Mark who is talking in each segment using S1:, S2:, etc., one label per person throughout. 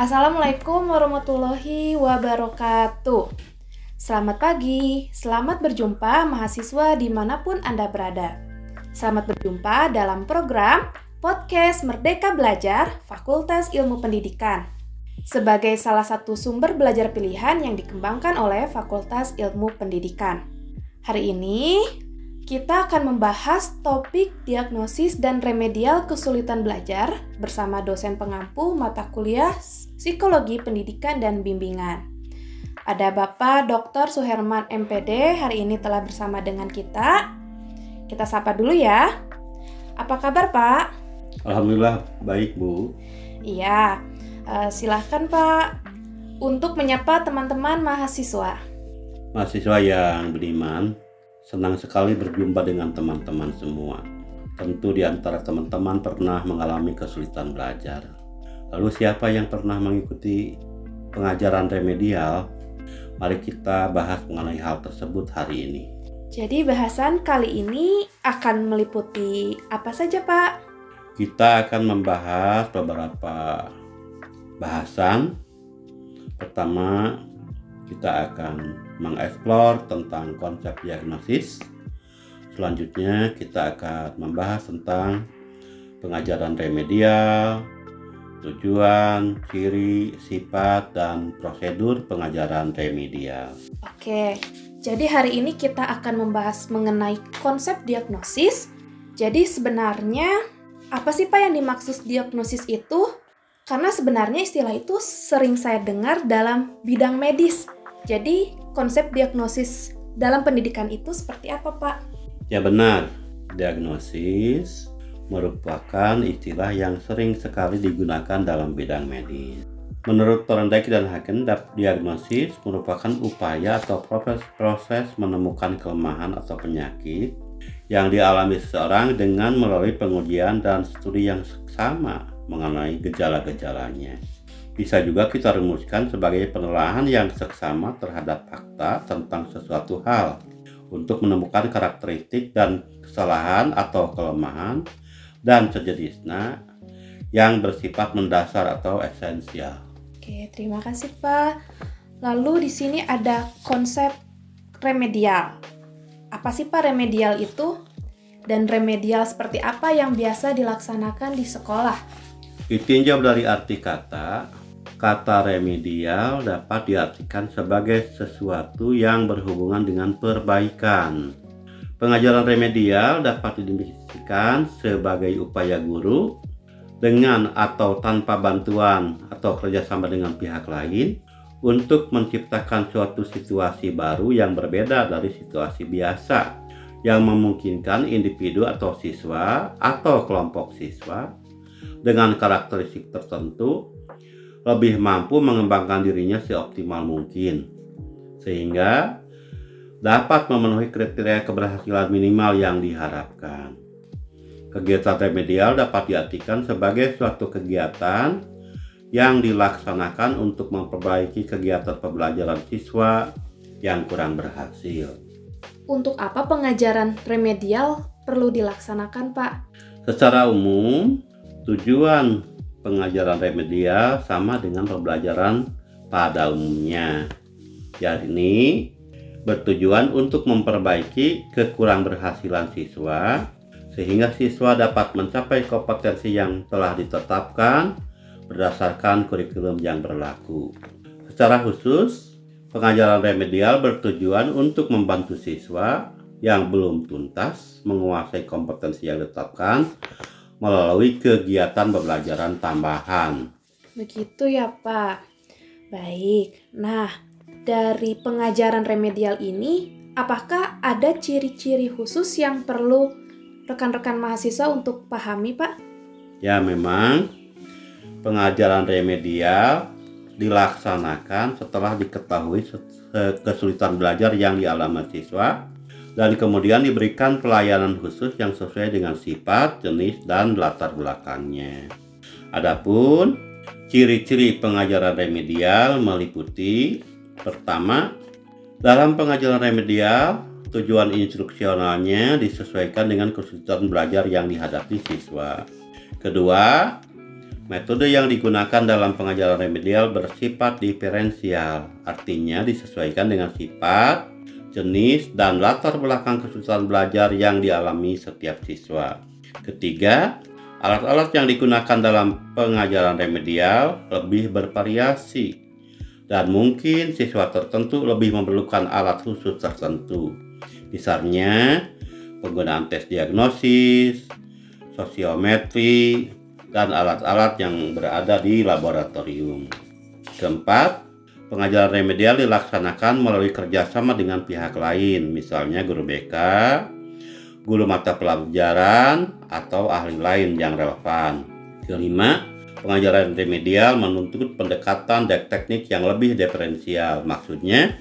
S1: Assalamualaikum warahmatullahi wabarakatuh. Selamat pagi, selamat berjumpa mahasiswa di mana pun Anda berada. Selamat berjumpa dalam program Podcast Merdeka Belajar Fakultas Ilmu Pendidikan sebagai salah satu sumber belajar pilihan yang dikembangkan oleh Fakultas Ilmu Pendidikan. Hari ini kita akan membahas topik diagnosis dan remedial kesulitan belajar bersama dosen pengampu mata kuliah Psikologi Pendidikan dan Bimbingan. Ada Bapak Dr. Suherman MPD hari ini telah bersama dengan kita. Kita sapa dulu ya. Apa kabar Pak?
S2: Alhamdulillah baik Bu.
S1: Iya, uh, silahkan Pak untuk menyapa teman-teman mahasiswa.
S2: Mahasiswa yang beriman, senang sekali berjumpa dengan teman-teman semua. Tentu di antara teman-teman pernah mengalami kesulitan belajar. Lalu siapa yang pernah mengikuti pengajaran remedial? Mari kita bahas mengenai hal tersebut hari ini.
S1: Jadi bahasan kali ini akan meliputi apa saja Pak?
S2: Kita akan membahas beberapa bahasan. Pertama, kita akan mengeksplor tentang konsep diagnosis. Selanjutnya kita akan membahas tentang pengajaran remedial, tujuan, ciri, sifat, dan prosedur pengajaran remedial.
S1: Oke, jadi hari ini kita akan membahas mengenai konsep diagnosis. Jadi sebenarnya apa sih Pak yang dimaksud diagnosis itu? Karena sebenarnya istilah itu sering saya dengar dalam bidang medis. Jadi konsep diagnosis dalam pendidikan itu seperti apa, Pak?
S2: Ya benar, diagnosis merupakan istilah yang sering sekali digunakan dalam bidang medis. Menurut Thorndike dan Hagen, diagnosis merupakan upaya atau proses, proses menemukan kelemahan atau penyakit yang dialami seseorang dengan melalui pengujian dan studi yang sama mengenai gejala-gejalanya. Bisa juga kita rumuskan sebagai penelaahan yang seksama terhadap fakta tentang sesuatu hal untuk menemukan karakteristik dan kesalahan atau kelemahan dan sejenisnya yang bersifat mendasar atau esensial.
S1: Oke, terima kasih Pak. Lalu di sini ada konsep remedial. Apa sih Pak remedial itu? Dan remedial seperti apa yang biasa dilaksanakan di sekolah?
S2: Ditinjau dari arti kata, Kata remedial dapat diartikan sebagai sesuatu yang berhubungan dengan perbaikan. Pengajaran remedial dapat didefinisikan sebagai upaya guru dengan atau tanpa bantuan atau kerjasama dengan pihak lain untuk menciptakan suatu situasi baru yang berbeda dari situasi biasa yang memungkinkan individu atau siswa atau kelompok siswa dengan karakteristik tertentu lebih mampu mengembangkan dirinya seoptimal mungkin sehingga dapat memenuhi kriteria keberhasilan minimal yang diharapkan. Kegiatan remedial dapat diartikan sebagai suatu kegiatan yang dilaksanakan untuk memperbaiki kegiatan pembelajaran siswa yang kurang berhasil.
S1: Untuk apa pengajaran remedial perlu dilaksanakan, Pak?
S2: Secara umum, tujuan pengajaran remedial sama dengan pembelajaran pada umumnya. ini bertujuan untuk memperbaiki kekurang berhasilan siswa sehingga siswa dapat mencapai kompetensi yang telah ditetapkan berdasarkan kurikulum yang berlaku. Secara khusus, pengajaran remedial bertujuan untuk membantu siswa yang belum tuntas menguasai kompetensi yang ditetapkan melalui kegiatan pembelajaran tambahan.
S1: Begitu ya, Pak. Baik. Nah, dari pengajaran remedial ini, apakah ada ciri-ciri khusus yang perlu rekan-rekan mahasiswa untuk pahami, Pak?
S2: Ya, memang pengajaran remedial dilaksanakan setelah diketahui kesulitan belajar yang dialami siswa dan kemudian diberikan pelayanan khusus yang sesuai dengan sifat, jenis, dan latar belakangnya. Adapun ciri-ciri pengajaran remedial meliputi pertama, dalam pengajaran remedial tujuan instruksionalnya disesuaikan dengan kesulitan belajar yang dihadapi siswa. Kedua, metode yang digunakan dalam pengajaran remedial bersifat diferensial, artinya disesuaikan dengan sifat, jenis, dan latar belakang kesulitan belajar yang dialami setiap siswa. Ketiga, alat-alat yang digunakan dalam pengajaran remedial lebih bervariasi dan mungkin siswa tertentu lebih memerlukan alat khusus tertentu. Misalnya, penggunaan tes diagnosis, sosiometri, dan alat-alat yang berada di laboratorium. Keempat, pengajaran remedial dilaksanakan melalui kerjasama dengan pihak lain, misalnya guru BK, guru mata pelajaran, atau ahli lain yang relevan. Kelima, pengajaran remedial menuntut pendekatan dan teknik yang lebih diferensial. Maksudnya,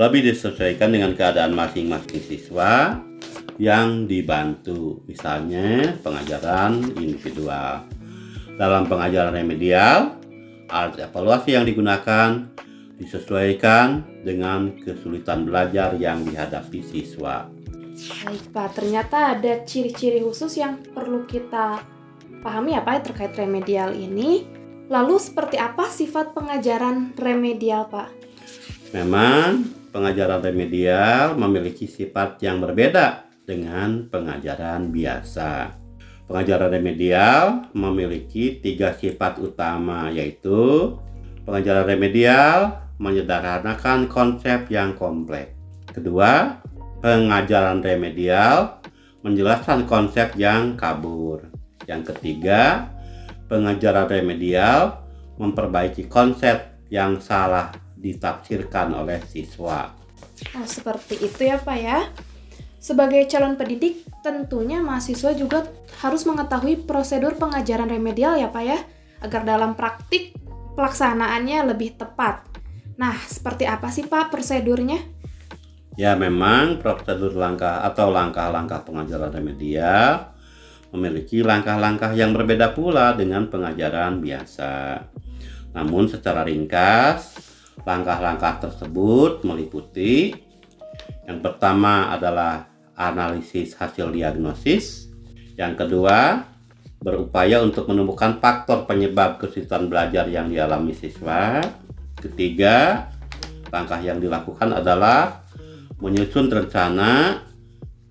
S2: lebih disesuaikan dengan keadaan masing-masing siswa yang dibantu, misalnya pengajaran individual. Dalam pengajaran remedial, alat evaluasi yang digunakan disesuaikan dengan kesulitan belajar yang dihadapi siswa.
S1: Baik Pak, ternyata ada ciri-ciri khusus yang perlu kita pahami apa ya terkait remedial ini. Lalu seperti apa sifat pengajaran remedial Pak?
S2: Memang pengajaran remedial memiliki sifat yang berbeda dengan pengajaran biasa. Pengajaran remedial memiliki tiga sifat utama yaitu pengajaran remedial menyederhanakan konsep yang kompleks. Kedua, pengajaran remedial menjelaskan konsep yang kabur. Yang ketiga, pengajaran remedial memperbaiki konsep yang salah ditafsirkan oleh siswa.
S1: Oh, seperti itu ya Pak ya. Sebagai calon pendidik, tentunya mahasiswa juga harus mengetahui prosedur pengajaran remedial ya Pak ya, agar dalam praktik pelaksanaannya lebih tepat. Nah, seperti apa sih Pak prosedurnya?
S2: Ya, memang prosedur langkah atau langkah-langkah pengajaran remedial memiliki langkah-langkah yang berbeda pula dengan pengajaran biasa. Namun secara ringkas, Langkah-langkah tersebut meliputi yang pertama adalah analisis hasil diagnosis, yang kedua berupaya untuk menemukan faktor penyebab kesulitan belajar yang dialami siswa. Ketiga, langkah yang dilakukan adalah menyusun rencana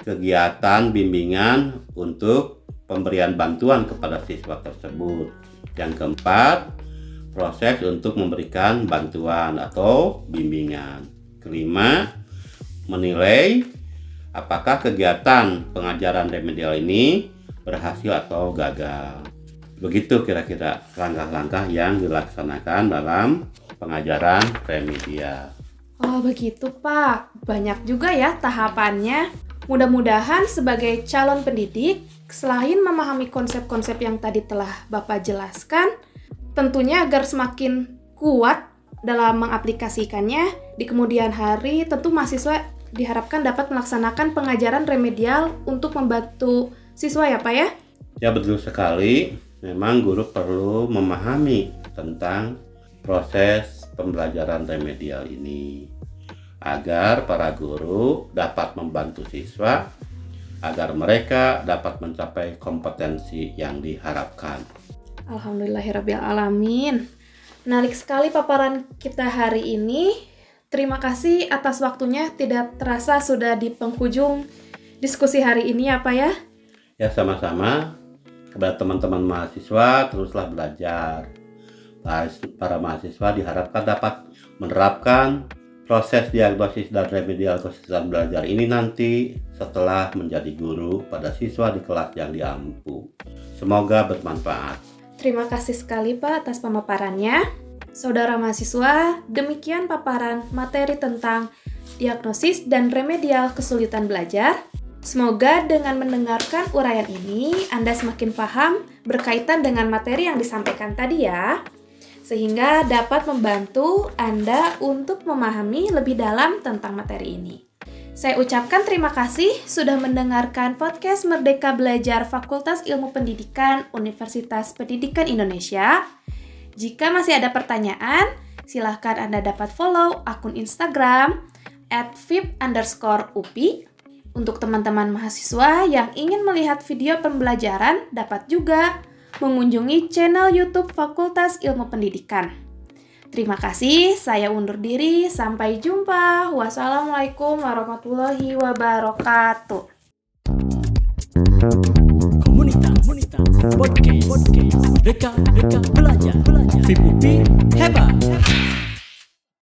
S2: kegiatan bimbingan untuk pemberian bantuan kepada siswa tersebut. Yang keempat, proses untuk memberikan bantuan atau bimbingan. Kelima, menilai apakah kegiatan pengajaran remedial ini berhasil atau gagal. Begitu kira-kira langkah-langkah yang dilaksanakan dalam pengajaran remedial.
S1: Oh begitu Pak, banyak juga ya tahapannya. Mudah-mudahan sebagai calon pendidik, selain memahami konsep-konsep yang tadi telah Bapak jelaskan, tentunya agar semakin kuat dalam mengaplikasikannya di kemudian hari tentu mahasiswa diharapkan dapat melaksanakan pengajaran remedial untuk membantu siswa ya Pak ya?
S2: Ya betul sekali. Memang guru perlu memahami tentang proses pembelajaran remedial ini agar para guru dapat membantu siswa agar mereka dapat mencapai kompetensi yang diharapkan.
S1: Alhamdulillahirrabbilalamin. Menarik sekali paparan kita hari ini. Terima kasih atas waktunya. Tidak terasa sudah di penghujung diskusi hari ini apa ya?
S2: Ya sama-sama. Kepada teman-teman mahasiswa teruslah belajar. Para mahasiswa diharapkan dapat menerapkan proses diagnosis dan remedial kesulitan belajar ini nanti setelah menjadi guru pada siswa di kelas yang diampu. Semoga bermanfaat.
S1: Terima kasih sekali Pak atas pemaparannya. Saudara mahasiswa, demikian paparan materi tentang diagnosis dan remedial kesulitan belajar. Semoga dengan mendengarkan uraian ini, Anda semakin paham berkaitan dengan materi yang disampaikan tadi ya, sehingga dapat membantu Anda untuk memahami lebih dalam tentang materi ini. Saya ucapkan terima kasih sudah mendengarkan podcast Merdeka Belajar Fakultas Ilmu Pendidikan Universitas Pendidikan Indonesia. Jika masih ada pertanyaan, silahkan Anda dapat follow akun Instagram at vip underscore upi. Untuk teman-teman mahasiswa yang ingin melihat video pembelajaran, dapat juga mengunjungi channel YouTube Fakultas Ilmu Pendidikan. Terima kasih, saya undur diri. Sampai jumpa. Wassalamualaikum warahmatullahi wabarakatuh.
S3: Podcast, podcast, Reka, Reka, belajar, belajar, FIP UPI